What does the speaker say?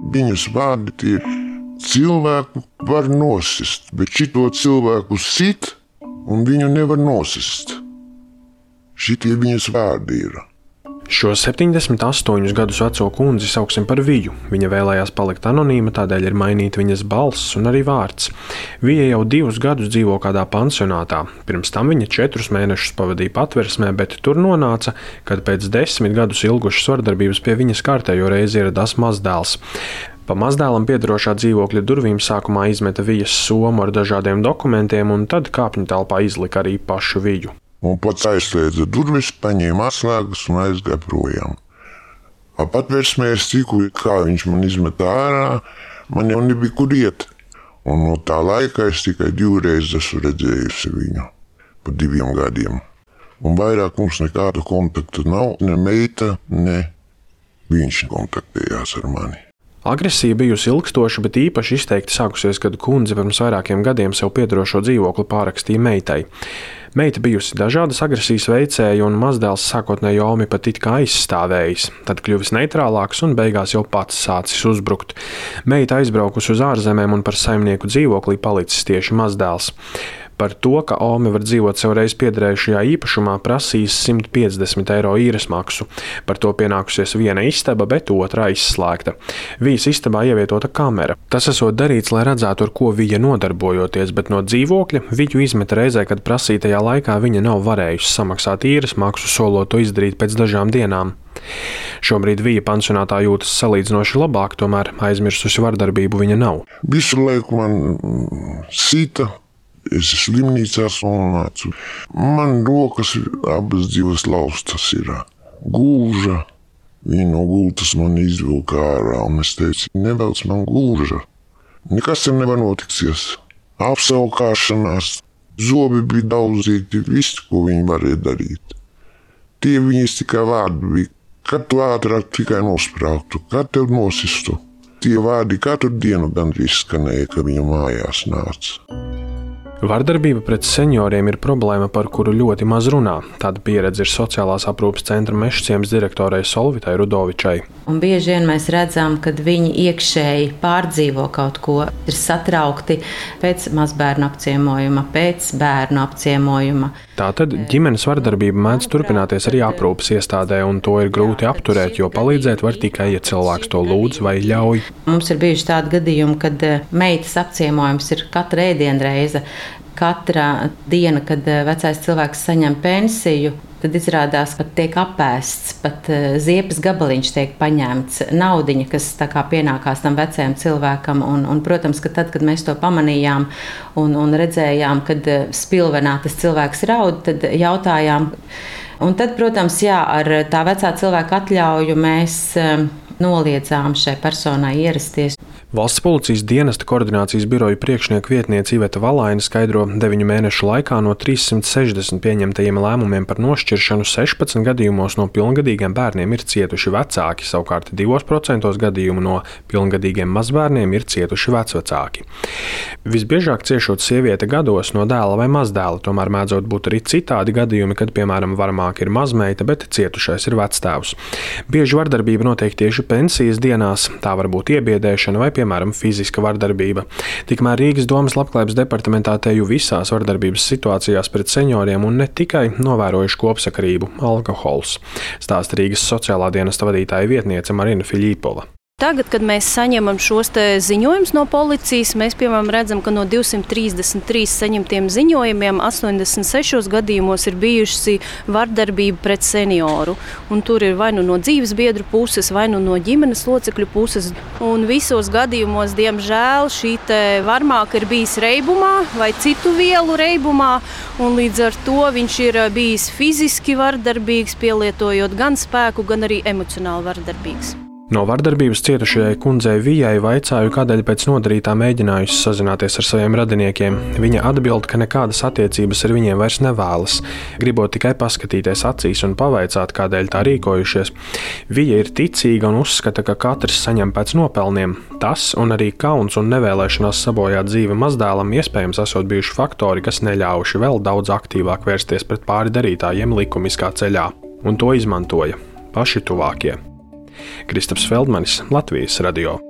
Viņas vārdi tie ir cilvēku var nosist, bet šito cilvēku sit, un viņu nevar nosist. Šitie viņas vārdi ir. Šo 78 gadus veco kundzi sauksim par Viju. Viņa vēlējās palikt anonīma, tādēļ ir mainīta viņas balss un arī vārds. Vija jau divus gadus dzīvo kādā pansionātā. Pirms tam viņa četrus mēnešus pavadīja patversmē, bet tur nonāca, kad pēc desmit gadus ilgušas vardarbības pie viņas kārtējo reizi ieradās mazdēls. Pa mazdēlam piedarošā dzīvokļa durvīm sākumā izmeta vijas somu ar dažādiem dokumentiem, un tad kāpņu telpā izlika arī pašu viju un pats aizslēdza durvis, paņēma atslēgas un aizgāja projām. Patvērsmē es tiku, kā viņš man izmet ārā, man jau nebija kur iet. Un no tā laika es tikai divreiz esmu redzējusi viņu pa diviem gadiem. Un vairāk mums nekāda kontakta nav, ne meita, ne viņš kontaktējās ar mani. Agresija bijusi ilgstoša, bet īpaši izteikti sākusies, kad kundze pirms vairākiem gadiem sev piedarošo dzīvokli pārakstīja meitai. Meita bijusi dažādas agresijas veicēja, un mazdēls sākotnēji Omi pat it kā aizstāvējis, tad kļuvis neitrālāks un beigās jau pats sācis uzbrukt. Meita aizbraukusi uz ārzemēm un par saimnieku dzīvoklī palicis tieši mazdēls par to, ka Ome var dzīvot sev reiz piederējušajā īpašumā, prasīs 150 eiro īres maksu. Par to pienākusies viena istaba, bet otra aizslēgta. Vijas istabā ievietota kamera. Tas esot darīts, lai redzētu, ar ko viņa nodarbojoties, bet no dzīvokļa viņu izmet reizē, kad prasītajā laikā viņa nav varējusi samaksāt īres maksu, solot to izdarīt pēc dažām dienām. Šobrīd Vija pansionātā jūtas salīdzinoši labāk, tomēr aizmirsusi vardarbību viņa nav. Visu laiku man sita Es esmu slimnīcā nonācu. Man rokas abas divas laustas ir gūža. Viņa no gultas man izvilka ārā, un es teicu, nevelc man gūža. Nekas tam nevar notiksies. Apsaukāšanās, zobi bija daudzīti, viss, ko viņi varēja darīt. Tie viņas tikai vārdi bija, kad tu ātrāk tikai nosprāgtu, kad tev nosistu. Tie vārdi katru dienu gandrīz skanēja, ka viņa mājās nāca. Vardarbība pret senioriem ir problēma, par kuru ļoti maz runā. Tāda pieredze ir sociālās aprūpes centra Mešciems direktorai Solvitai Rudovičai. Un bieži vien mēs redzam, ka viņi iekšēji pārdzīvo kaut ko, ir satraukti pēc mazbērnu apciemojuma, pēc bērnu apciemojuma. Tātad ģimenes vardarbība mēdz turpināties arī aprūpes iestādē, un to ir grūti apturēt, jo palīdzēt var tikai, ja cilvēks to lūdz vai ļauj. Mums ir bijuši tādi gadījumi, kad eh, meitas apciemojums ir katra ēdienreize katra diena, kad eh, vecais cilvēks saņem pensiju, tad izrādās, ka tiek apēsts, pat eh, ziepes gabaliņš tiek paņemts, naudiņa, kas pienākās tam vecajam cilvēkam. Un, un, protams, ka tad, kad mēs to pamanījām un, un redzējām, kad eh, spilvenā tas cilvēks raud, tad jautājām. Un tad, protams, jā, ar tā vecā cilvēka atļauju mēs noliedzām šai personai ierasties. Valsts policijas dienesta koordinācijas biroja priekšnieka vietniece Iveta Valaina skaidro, ka 9 mēnešu laikā no 360 pieņemtajiem lēmumiem par nošķiršanu 16 gadījumos no pilngadīgiem bērniem ir cietuši vecāki, savukārt 2% gadījumu no pilngadīgiem mazbērniem ir cietuši vecvecāki. Visbiežāk ciešot sieviete gados no dēla vai mazdēla, tomēr mēdzot būt arī citādi gadījumi, kad, piemēram, varmāk ir mazmeita, bet cietušais ir vectēvs. Bieži vardarbība notiek tieši pensijas dienās, tā var būt iebiedēšana vai piemēram, fiziska vardarbība. Tikmēr Rīgas domas labklājības departamentā teju visās vardarbības situācijās pret senioriem un ne tikai novērojuši kopsakarību - alkohols. Stāsta Rīgas sociālā dienesta vadītāja vietniece Marina Fiļīpova. Tagad, kad mēs saņemam šos ziņojumus no policijas, mēs piemēram redzam, ka no 233 saņemtiem ziņojumiem 86 gadījumos ir bijusi vardarbība pret senioru. Un tur ir vai nu no dzīves biedru puses, vai nu no ģimenes locekļu puses. Un visos gadījumos, diemžēl, šī varmāka ir bijis reibumā vai citu vielu reibumā. Līdz ar to viņš ir bijis fiziski vardarbīgs, pielietojot gan spēku, gan arī emocionāli vardarbīgs. No vardarbības cietušajai kundzei Vijai vaicāju, kādēļ pēc nodarītā mēģinājusi sazināties ar saviem radiniekiem. Viņa atbild, ka nekādas attiecības ar viņiem vairs nevēlas, gribot tikai paskatīties acīs un pavaicāt, kādēļ tā rīkojušies. Vija ir ticīga un uzskata, ka katrs saņem pēc nopelniem. Tas un arī kauns un nevēlēšanās sabojāt dzīvi mazdēlam iespējams esot bijuši faktori, kas neļāvuši vēl daudz aktīvāk vērsties pret pāri darītājiem likumiskā ceļā, un to izmantoja paši tuvākie. Kristaps Feldmanis, Latvijas radio.